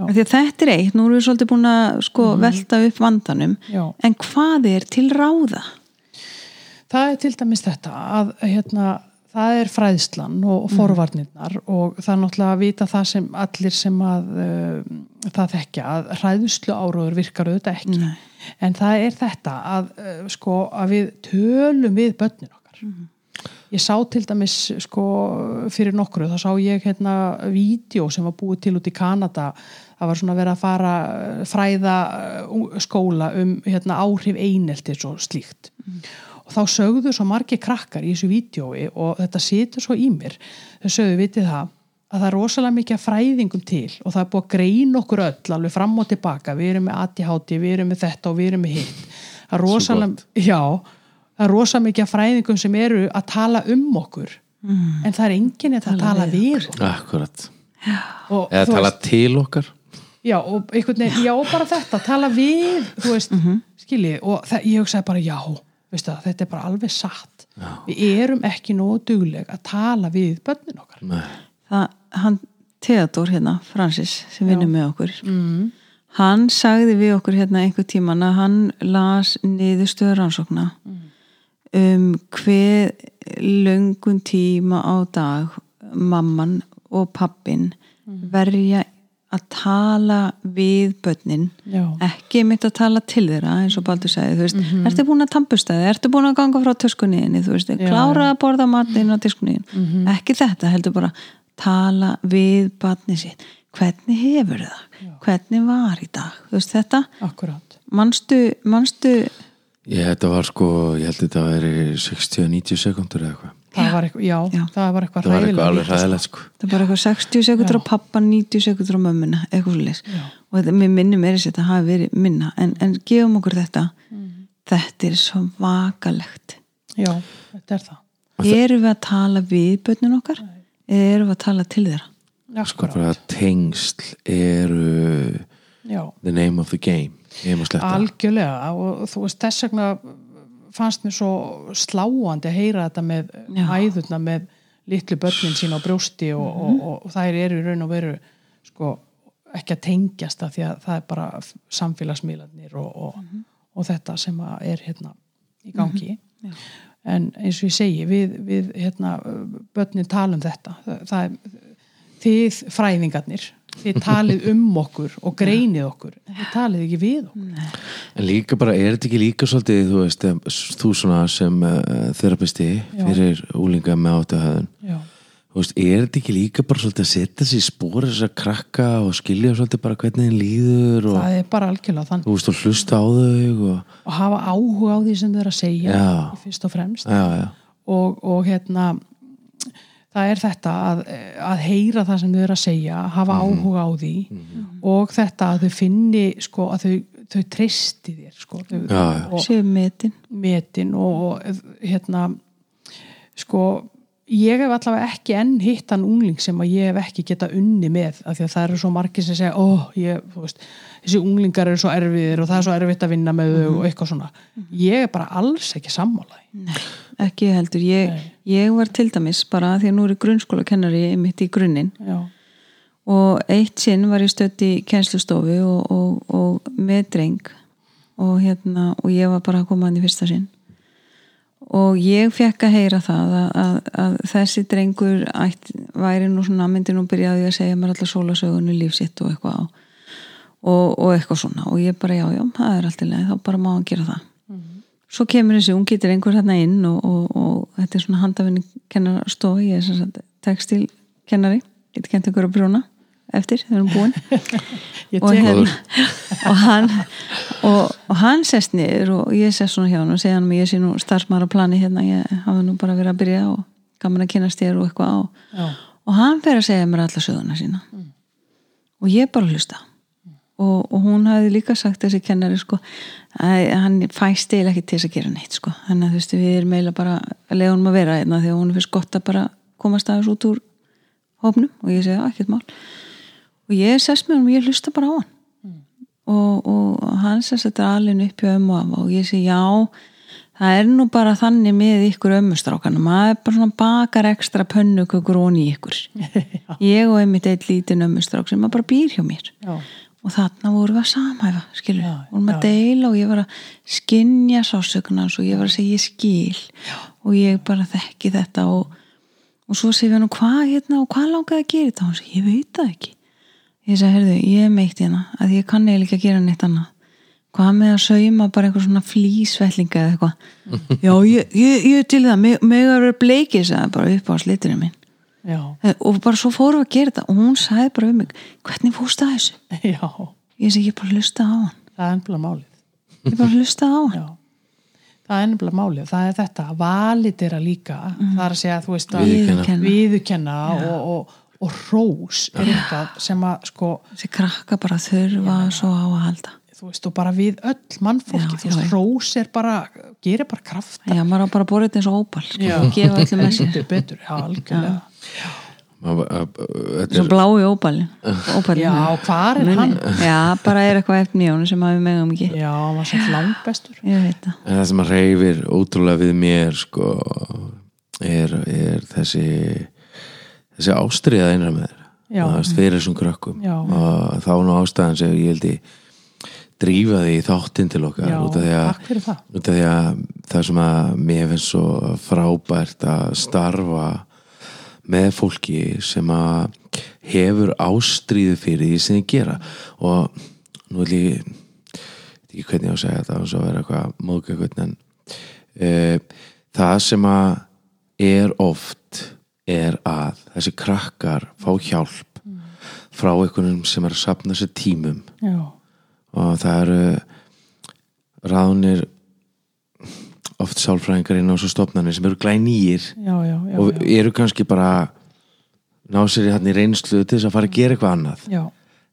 Því að þetta er eitt, nú erum við svolítið búin að sko, velta upp vandanum. Já. en hvað er til ráða? Það er til dæmis þetta að hérna, það er fræðslan og forvarnirnar og það er náttúrulega að vita það sem allir sem að uh, það þekkja að hræðslu áróður virkar auðvitað ekki. Nei. en það er þetta að, uh, sko, að við tölum við börnin okkar. Ég sá til dæmis sko, fyrir nokkru þá sá ég hérna vídeo sem var búið til út í Kanada. Það var svona verið að fara uh, fræða skóla um hérna, áhrif eineltis og slíkt og þá sögðu svo margir krakkar í þessu vídjói og þetta situr svo í mér þau sögðu vitið það að það er rosalega mikið af fræðingum til og það er búið að greina okkur öll alveg fram og tilbaka, við erum með ADHD, við erum með þetta og við erum með hitt. Það er rosalega, já það er rosalega mikið af fræðingum sem eru að tala um okkur mm. en það er enginn að tala, tala við okkur. akkurat, og, eða tala veist, til okkar. Já, og veginn, já, bara þetta tala við, þú veist, skiljið og það, ég hugsaði bara, já, veistu það þetta er bara alveg satt já. við erum ekki nógu dugleg að tala við börnin okkar Nei. það, hann Theodor hérna, Francis, sem vinnur með okkur mm. hann sagði við okkur hérna einhver tíman að hann las niðurstöður rannsókna um hver löngun tíma á dag mamman og pappin verja að tala við börnin já, ekki mitt að tala til þeirra eins og Baldur sagði, þú veist, ertu búin að tampustæði ertu búin að ganga frá töskunniðinni þú veist, Já, klára að borða matinn á töskunniðin ekki þetta, heldur bara tala við barni sitt. Hvernig hefur það, hvernig var í dag, þú veist þetta akkurat manstu, manstu ég þetta var sko, ég held þetta að veri 60-90 sekundur eða eitthvað það var eitthvað, já, Já. það var eitthvað það var eitthvað sko. ræðilegt sko. Það bara eitthvað 60 sekundur á pappa 90 sekundur á mömmuna, eitthvað svolítið Já. og þetta, mér minnum er þess að þetta hafi verið minna. En, en gefum okkur þetta. Þetta er svo vakalegt já, þetta er það. Erum við að tala við börnin okkar? Eða erum við að tala til þeirra? Sko akkurat, bara tengsl eru já. the name of the game. Algjörlega. Og þú veist þess vegna fannst mér svo sláandi að heyra þetta með Já. æðurna með litlu börnin sín á brjósti og, og, og, og þær eru í raun og veru sko ekki að tengjast það því að það er bara samfélagsmiðlarnir og, og, og þetta sem að er hérna í gangi. En eins og ég segi við, við hérna börnin tala um þetta. Það, það er þið fræðingarnir þið talið um okkur og greinið okkur þið talið ekki við okkur. En líka bara, er þetta ekki líka svolítið, þú veist, þú svona sem uh, þerapisti fyrir úlinga með veist, er þetta ekki líka bara svolítið að setja sér í spór þess að krakka og skilja svolítið bara hvernig þeim líður og það er bara algjörlega þannig veist, og hlusta á þau og, og hafa áhuga á því sem þau eru að segja Já. fyrst og fremst. Já, já, og, og hérna það er þetta að, að heyra það sem þau eru að segja hafa áhuga á því og þetta að þau finni sko að þau, þau treysti þér sko þau, Já, já. og séu metin. metin og, og hérna sko ég hef allavega ekki enn hitt hann ungling sem að ég hef ekki geta unni með af því að það eru svo margir sem segja ó, ég, veist, þessi unglingar eru svo erfiðir og það er svo erfitt að vinna með þau og eitthvað svona. Ég er bara alls ekki sammálaði ekki heldur, ég, ég var til dæmis bara því að nú er grunnskóla kennari mitt í grunninn. Og eitt sinn var ég stödd í kennslustofu og, og, og með dreng. Og hérna og ég var bara að koma hann í fyrsta sinn. Og ég fekk að heyra það að, að, að þessi drengur ætt, væri nú svona myndi nú byrjaði að segja mér allar sólasögunni lífsitt og eitthvað á. Og, og eitthvað svona. Og ég bara já já, það er allt í leið, þá bara má hann gera það svo kemur þessi ungi drengur hérna inn og, og, og þetta er svona handafinni kennarstof, ég er sem sagt textilkennari, getur kent ykkur að brjóna eftir, þegar við erum búin. Ég og, tek hérna, og hann og, og hann sest niður og ég sest svona hjá hann og segja hann ég sé nú starfsmaður á plani hérna, ég hafa nú bara verið að byrja og gaman að kynast þér og eitthvað á. Já, og hann fer að segja mér alla söguna sína. Og ég bara hlusta og, og hún hafði líka sagt þessi kennari sko að hann fæst eða ekki til þess að gera neitt sko. Þannig að þú veist við erum eiginlega bara að lega honum að vera einna því að hún finnst gott að bara komast aðeins út úr hópnum. Og ég segi "Já, ekkert mál. Og ég sest með hann og ég hlusta bara á hann. Og, og hann sest þetta alveg upp hjá ömmu afa. Og ég segi já það er nú bara þannig með ykkur ömmustrákana maður er bara svona bakar ekstra pönnukökur onni í ykkur. Ég og einmitt eitt lítinn ömmustrák sem bara býr hjá mér. Já, og þarna vorum við að samhæfa skilur, Já, vorum að já. deila og ég var að skinja sásökunans og ég var að segja ég skil. Já. og ég bara þekki þetta og, og svo segja hann hvað hérna og hvað langaði að gera þetta? Og hann segi, ég veit það ekki. Ég segi, herðu, ég meitt hérna að ég kann eiginlega ekki að gera neitt annað. Hvað með að sauma bara einhver svona flýsvellinga eða eitthvað? Já, ég, ég, ég til það, mig, mig að vera bleikið sagði bara upp á sliturinn minn já, og bara svo fórum við að gera þetta og hún sagði bara um mig, hvernig fórstu að þessu? Já. Ég segi, ég bara hlusta á hann. Það er ennbla málið. Ég bara hlusta á hann. Já. Það er ennbla málið, það er þetta að validera líka, það er að segja þú veist að Viðurkenna. viðurkenna og, og, og rós er eitthvað sem að sko þessi krakka bara þurfa svo á að halda. Þú veist, og bara við öll mannfólki þú veist, rós er bara, gerir bara kraft já, maður á bara að bóra þetta eins og ópal sko, gefa öllum betur, betur, já, algjörlega Þetta svo er blái ópalin já, hvar er hann? já, bara er eitthvað eftir mjónu sem að við megum ekki já, hann var svo langbestur ég veit það En það sem að reyfir ótrúlega við mér sko er, er þessi þessi ástriða einra með þér Já. Það veist, fyrir þessum krökkum Já. og þá er nú ástæðan sem ég held ég drífa því í þáttinn til okkar Já, út af því að, takk fyrir það. út af því að það sem að mér finnst svo frábært að starfa með fólki sem að hefur ástríðu fyrir því sem þið gera. Og nú vil ég ekki hvernig ég á að segja þetta og svo er eitthvað móðgæð hvernig en uh, það sem að er oft er að þessi krakkar fá hjálp frá einhvernum sem er að sapna sér tímum. Já, og það eru ráðnir oft sálfræðingar inn á svo stofnanir sem eru já, já, já, og já, eru kannski bara ná sér í hann í reynslu til þess að fara að gera eitthvað annað. Já,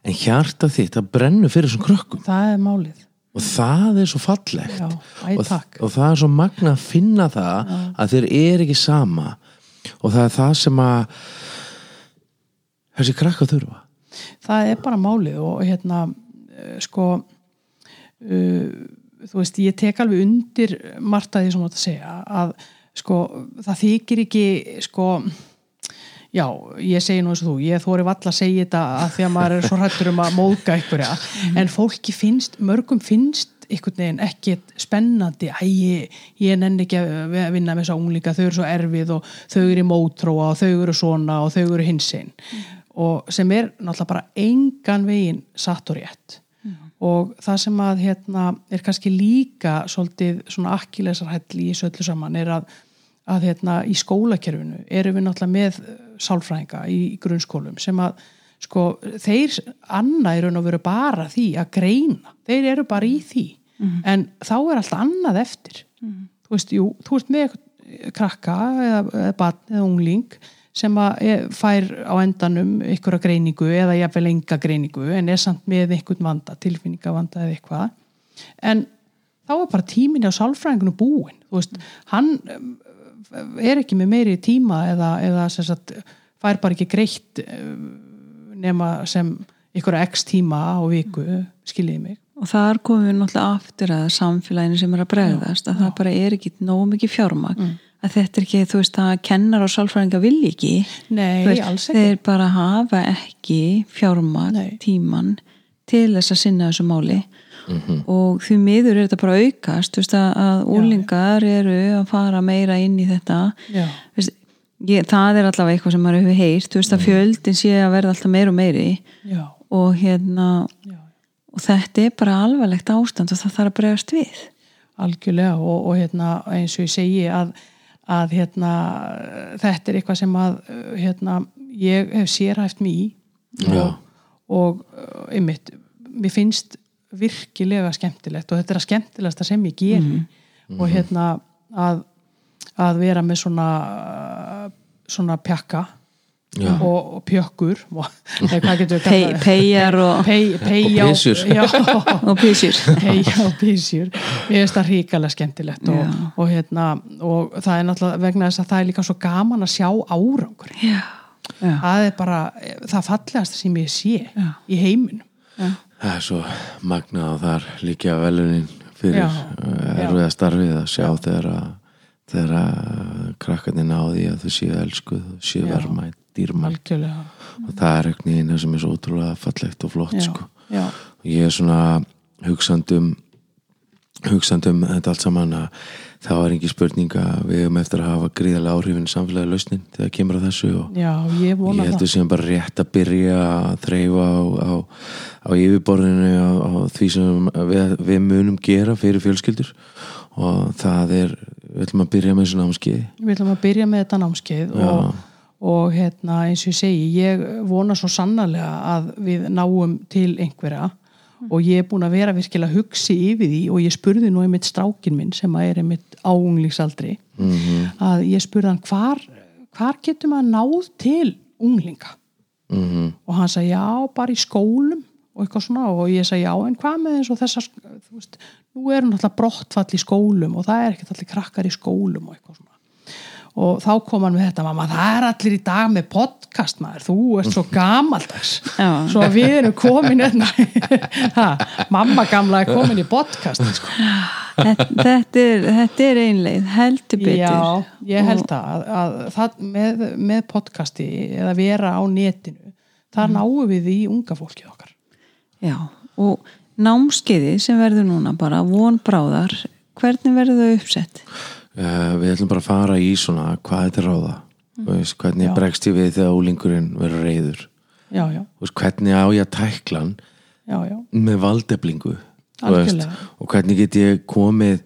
en hjarta þitt að brennu fyrir þessum krökkum. Það er málið. Og það er svo fallegt. Já, og, og það er svo magna að finna það að þeir eru ekki sama. Og það er það sem að þessi krakka þurfa. Það er bara málið og hérna uh, sko uh, þú veist, ég tek alveg undir margt að því sem þú átt að segja að sko, það þykir ekki sko, já, ég segi nú eins og þú ég þóri valla að segja þetta að því að maður er svo hrættur um að móðga einhverja en fólki finnst, mörgum finnst einhvern veginn ekkert spennandi að ég, ég nenni ekki að vi- vinna með þessa unglinga, þau eru svo erfið og þau eru í mótróa og þau eru svona og þau eru hinsinn og sem er náttúrulega bara engan veginn satt og rétt og það sem að hérna er kannski líka svolítið svona akkilesarhæll í þessu öllu saman er að, að hérna í skólakerfinu erum við náttúrulega með eh, sálfræðinga í grunnskólum sem að sko þeir annað eru nú veru bara því að greina. Þeir eru bara í því. En þá er alltaf annað eftir. Þú veist, jú, þú ert með krakka eða, eða barn eða ungling sem að er, fær á endanum einhverja greiningu eða jafnvel enga greiningu en er samt með einhvern vanda, tilfinningavanda eða eitthvað. En þá er bara tíminni á sálfræðingunum búin þú veist, hann um, er ekki með meiri tíma eða, eða sagt, fær bara ekki greitt um, nema sem einhverja x tíma á viku skiljiði mig. Og þar komum við náttúrulega aftur að samfélaginu sem er að bregðast að það bara er ekki nógu mikið fjármagn að þetta er ekki, þú veist, að kennar og sálfræðinga vilji ekki. Nei, veist, alls ekki. þeir bara hafa ekki fjármagn, tíman til þess að sinna þessu máli. Og því miður er þetta bara aukast þú veist, að, að úlingar eru að fara meira inn í þetta. Veist, ég, það er allavega eitthvað sem maður hefur heyrt þú veist að fjöldin sé að verða alltaf meira og meiri. Já, og hérna já, og þetta er bara alvarlegt ástand og það þarf að bregast við. Algjörlega og, og hérna, eins og ég segi að, að hérna, þetta er eitthvað sem að hérna, ég hef sérhæft mig í Já. og, og uh, einmitt, mér finnst virkilega skemmtilegt og þetta er að skemmtilegasta sem ég geri og hérna að, að vera með svona svona pjakka. Og, og pjökkur. Og, eða hvað getur við Pey, kallað peyjar og, písjur og písjur mér finnst það ríkalega skemmtilegt og, og, hérna, og það er náttúrulega vegna þess að það er líka svo gaman að sjá árangur. Já, það er bara það fallegast sem ég sé Já. í heiminum. Það er svo magnað og þar líka velunin fyrir uh, erfiða starfið að sjá þegar að þegar að krakkarnir náði að þau séu elskuð, séu Já. Vermætt, dýrmætt algjörlega. Og það er einhvern veginn sem er svo ótrúlega fallegt og flott já, sko. já, og ég er svona hugsandum hugsandum þetta allt saman að það var ekki spurning að við hefum eftir að hafa gríðarlega áhrifin samfélagi lausnin þegar kemur að þessu og já, ég ég held það. að séum bara rétt að byrja að þreyfa á, á, á yfirborðinu á, á því sem við, við munum gera fyrir fjölskyldur. Og það er við ætlum að byrja með þessu námskeið. Við ætlum að byrja með þetta námskeið og, og hérna eins og ég segi ég vona svo sannarlega að við náum til einhverja. Og ég er búin að vera virkilega hugsi yfir því og ég spurði nú einmitt strákin minn sem að er einmitt áunglingsaldri Mhm. að ég spurði hann hvar, hvar getur maður náð til unglinga? Mm og hann sagði já bara í skólum og eitthvað svona. Og ég sagði já en hvað með eins og þessar þú veist, nú eru náttúrulega brottfall í skólum og það er ekkert allir krakkar í skólum og eitthvað svona og þá kom hann með þetta mamma það er allir í dag með podcast maður þú ert svo gamaldags Já. svo að við erum komin hérna ha, mamma gamla er komin í podcast sko. þetta, þetta er, er einleið heldur betur já, ég held að, að, það með, með podcasti eða vera á netinu þar náum við í unga fólkið okkar já, og námskeiði sem verður núna bara von bráðar hvernig verður þau uppsett? Uh, við ætlum bara að fara í svona hvað þetta er ráða mm. veist, hvernig Já. bregst ég við þegar úlingurinn verður reyður já, já, veist, hvernig á ég að tækla hann já, já, með valdeflingu og hvernig get ég komið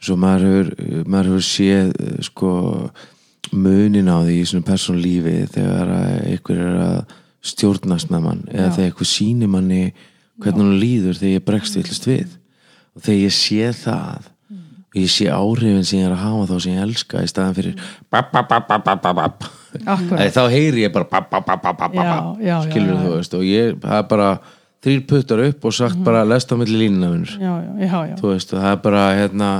svo maður hefur, maður hefur séð eh, sko munin á því í svona persónlífi þegar einhver er að stjórnast með mann eða Já. þegar einhver sýnir manni hvernig hann líður þegar ég bregst villist við. Og þegar ég sé það ég sé áhrifin sem ég er að hafa þá sem ég elska í staðan fyrir bap, bap, bap, þá heyri ég bara skilur þú veist og ég, það er bara þrýr puttar upp og sagt bara lest á milli línuna vinnur já, já, já, já. þú veist, það er bara hérna,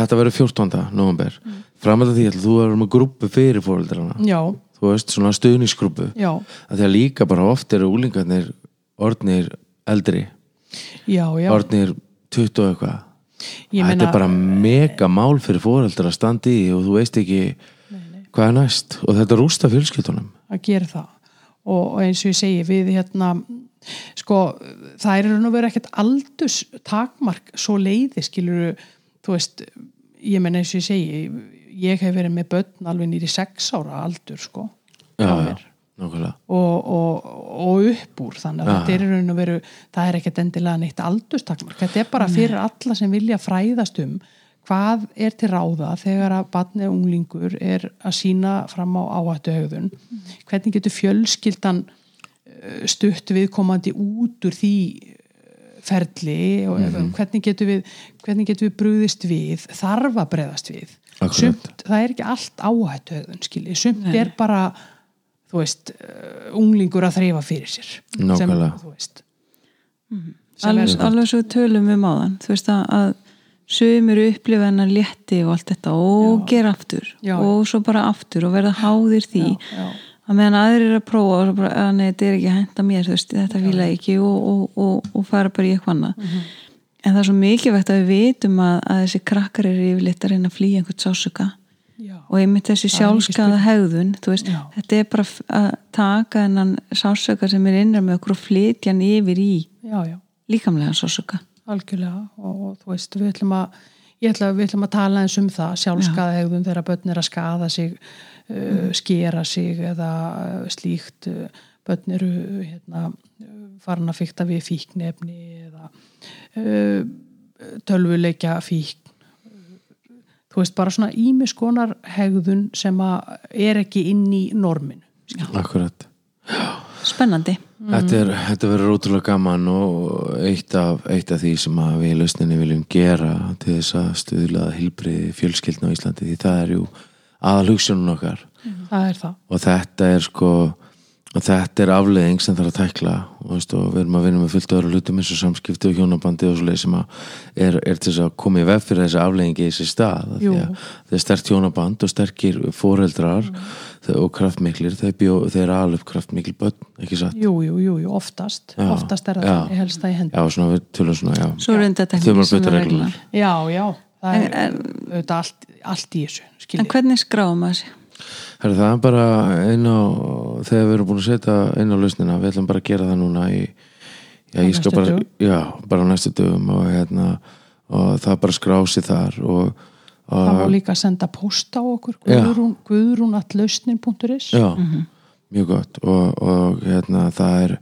þetta verður 14. november mm. framöld því að þú verður með grúpu fyrir fóreldrana, já, þú veist, svona stuðningsgrúpu já, að því að líka bara oft eru úlingarnir orðnir eldri, já, já. orðnir 20 og eitthvað þetta meina- er bara mega mál fyrir fóreldra að standa í og þú veist ekki hvað er næst. Og þetta rústa fjölskyldunum. Að gera það. Og, og eins og ég segi við hérna sko það er nú verið ekkert aldurs takmark svo leiði skilur þú veist, ég menn eins og ég segi ég hef verið með börn alveg nýri sex ára aldur sko já, já, og, og, og upp úr þannig að þetta er í raun og veru það er ekkert endilega neitt aldurstakmark. Þetta er bara fyrir alla sem vilja fræðast um hvað er til ráða þegar að barni unglingur er að sína fram á áhættu hegðun hvernig getur fjölskyldan eh, stutt viðkomandi út úr því eh, ferli og hvernig getur við hvernig getur við brúðist við þarf að breyðast við? Sumt, það er ekki allt áhættu skilji, sumt er bara þú veist, uh, unglingur að þreyfa fyrir sér Nákvæmlega. sem, þú veist. Sem alveg, er- alveg svo við tölum um þú veist að, að sumir upplifa hennar létti og allt þetta og gera aftur Já. og svo bara aftur og verða háðir því. Já, já. að meðan aðrir eru að prófa og bara, að nei, þetta er ekki að henda mér veist, þetta ég ekki og, og, og, og fara bara í eitthvað annað. Mhm. en það er svo mikilvægt að við vitum að, að þessi krakkar eru yfirleitt að reyna að flýja einhvern sásuka Já. og einmitt þessi sjálfskaða hegðun veist, þetta er bara að taka hennan sásuka sem er innra með okkur og flytja hann yfir í já, já, líkamlega sásuka algjörlega. Og, og þú veist, við ætlum að ætla við ætlum að tala eins um það sjálfskaða hegðun þegar börn er að skaða sig uh, skera sig eða uh, slíkt. Börn eru hérna, farin að fykta við fíknefni eða uh, tölvuleikja fíkn þú veist, bara svona ímiskonar hegðun sem að er ekki inn í norminu akkurat. Spennandi. Þetta, er, þetta verður ótrúlega gaman og eitt af, eitt af því sem að við í lausninni viljum gera til þess að stuðla hilbriði fjölskyldna á Íslandi því það er jú aðal hugsunum okkar. Það er það. Og þetta er sko þetta er afleðing sem þarf að tækla og, veist, og við erum að vinna með fullt öðru hlutum eins og samskipti og hjónabandi og svoleið sem að er, er til þess að koma í veg fyrir þessi afleðingi í þessi stað af því Jú. að það er stert hjónaband og sterkir foreldrar mm. og kraftmiklir þeir, bjó, þeir alveg upp kraftmikil börn ekki satt jú, jú, jú, jú, oftast Já. oftast er það helst það í hendi Já, svona við tölum svona, já svo er Þumar tekník betur reglurnar. Já, já, það er En- auðvitað allt, allt í þessu en skiljið. hvernig skráum maður sig? Herra, það er bara einn á þegar við erum búin að setja einn á lausnina við ætlum bara að gera það núna í, já, ég skal bara, já, bara á næstu dögum og, hérna, og það bara skrási þar og, Það má og líka senda post á okkur Já. guðrún, guðrúnallausnin.is já, mjög gott og, og hérna það er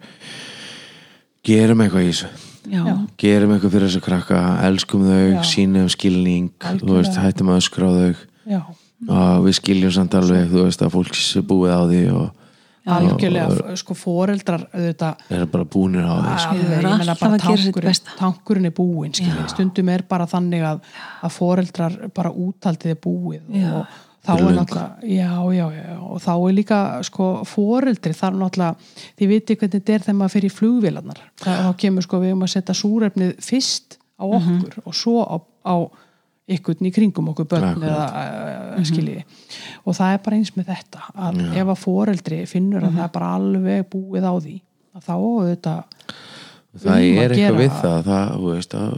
gerum eitthvað í þessu. Já, gerum eitthvað fyrir þessu krakka elskum þau, Já. sínum skilning veist, hættum að öskra á þau. Já, og við skiljum samt alveg þú veist að fólk sé búið á því og algjörlega sko foreldrar auðvitað er bara búnir á því sko. ég meina alltaf bara tankurinn, tankurinn er búinn skilji. stundum er bara þannig að, að foreldrar bara úthaldið er búið Já. og þá er náttúrulega já, já, já, og þá er líka sko foreldri þar náttúrulega þið viti hvernig þetta er þegar maður fyrir í flugvélarnar þá kemur sko við um að setja súrefnið fyrst á Mhm. okkur og svo á, á ykkurn í kringum okkur börn eða uh, skiljiði og það er bara eins með þetta að ef að foreldri finnur að það er bara alveg búið á því að þá auðvitað það um er eitthvað við það það, þú veist, að,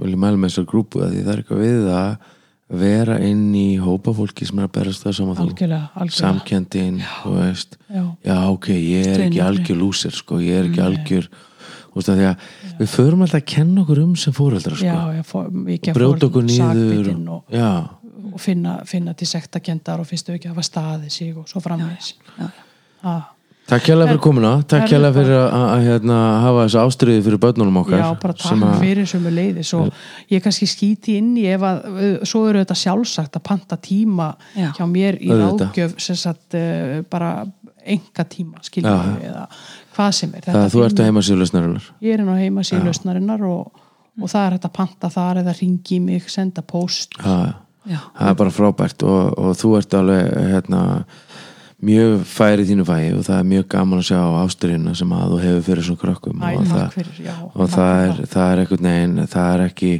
vil ég mæla með þessar grúpu að því það er eitthvað við að vera inn í hópa fólki sem er að berast það saman þú. Veist. Já. já ok, ég er ekki Stuðningur. algjör lúsir sko, ég er ekki algjör að við förum alltaf að kenna okkur um sem fóreldrar sko, já, já, fó, ekki að brjóta okkur niður sakbitin og, og, og finna, finna til sektakendar og fyrstu ekki að hafa staðið sig og svo framvegis. Já, takk hérlega fyrir komuna. Takk þetta- fyrir að, hérna, hafa þessa ástriði fyrir börnunum okkar já, bara sem takk að- fyrir sömu leiðis og ég kannski skýti inn í ef að, svo eru þetta sjálfsagt að panta tíma Já. hjá mér í ráðgjöf sem sagt uh, bara enga tíma skiljum eða hvað sem er. Það þú ert finnur- að heima sér lausnarinnar? Ég er á heima síðan lausnarinnar og, og það er hægt að panta þar eða ringi mig, senda post já, já, það er bara frábært og, og þú ert alveg hérna, mjög færi þínu fæi og það er mjög gaman að sjá ásturina sem að þú hefur fyrir svona krökkum Æ, og, það, fyrir, já, og það, er, það. er ekkert negin það er ekki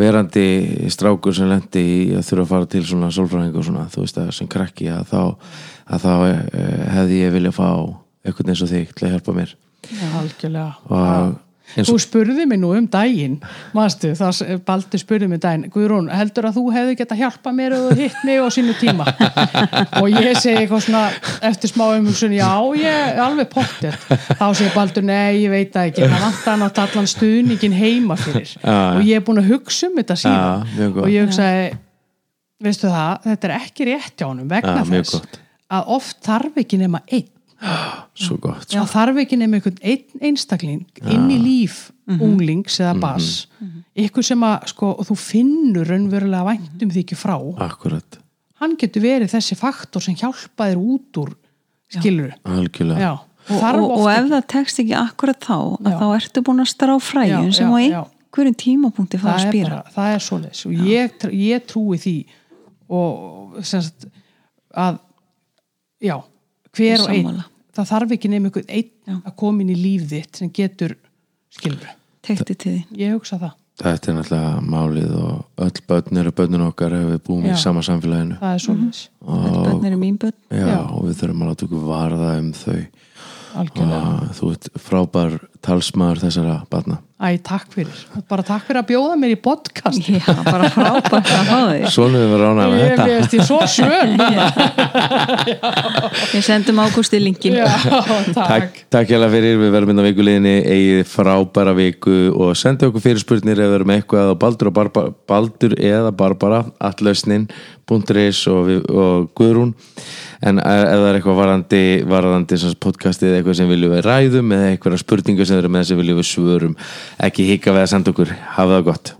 verandi strákur sem lendi í að þurfa að fara til svona sólfræðing og svona þú veist að sem krakki að þá, að þá eh, hefði ég vilja fá eitthvað eins og þig til að hjálpa mér. Algjörlega. Og Eins þú og- spurði mig nú um daginn manstu, þá Baldur spurði mig um daginn Guðrún, heldur að þú hefði geta hjálpa mér og hitt mig á sínu tíma? Og ég segi eitthvað svona eftir smá umhugsun, já, ég er alveg pottet, þá segir Baldur nei, ég veit það ekki, það vantar hann að allan stuðningin heima fyrir. Já, já. og ég er búin að hugsa um þetta síðan. Já, gott. og ég hugsaði veistu það, þetta er ekki rétt hjá honum vegna Já, mjög þess að oft þarf ekki nema einn svo gott það þarf ekki nema einhvern einn einstakling inn í líf unglings eða Mhm. bass ykkur sem að sko, þú finnur raunverulega væntum því ekki frá. Akkurat, hann getur verið þessi faktor sem hjálpa þér út úr skilur algjörlega. Já, og, og, og ef það tekst ekki akkurat þá að Já. þá ertu búin að strá fræjun Já, sem já, á já. einhverjum tímapunkti fara það að er, spýra bara, það er svoleiðis. Og ég, ég trúi því. Og sagt að já, hver og einn. það þarf ekki nema einhvern einn að koma inn í líf þitt sem getur skilur, tekti til því ég hugsa það. Þetta er náttúrulega málið og öll börn eru börnun okkar ef við búum Já. í sama samfélaginu. Það er svoleiðis, Öll börn eru mín börn. Já, Já. og við þurfum að láta okkur varða um þau. Algjörlega. Og þú ert frábær talsmaður þessara barna Æ, takk fyrir. Bara takk fyrir að bjóða mér í podcast. já, bara frábært að hafa því Svona við var ránað með Ég þetta veist ég svo svön. við sendum ágústi linkin Já, takk. Takk, hjá fyrir, við verðum inn á vikuleginni eigið frábæra viku og senda okkur fyrirspurnir ef við erum eitthvað á Baldur, og Barba, Baldur eða Barbara allausnin.is og, við- og Guðrún en það er eitthvað varandi, varandi sem sagt podcastið eða eitthvað sem viljum við ræðum eða eitthvað spurningar sem eru með sem viljum við svörum. Ekki hika við að senda okkur, hafa það gott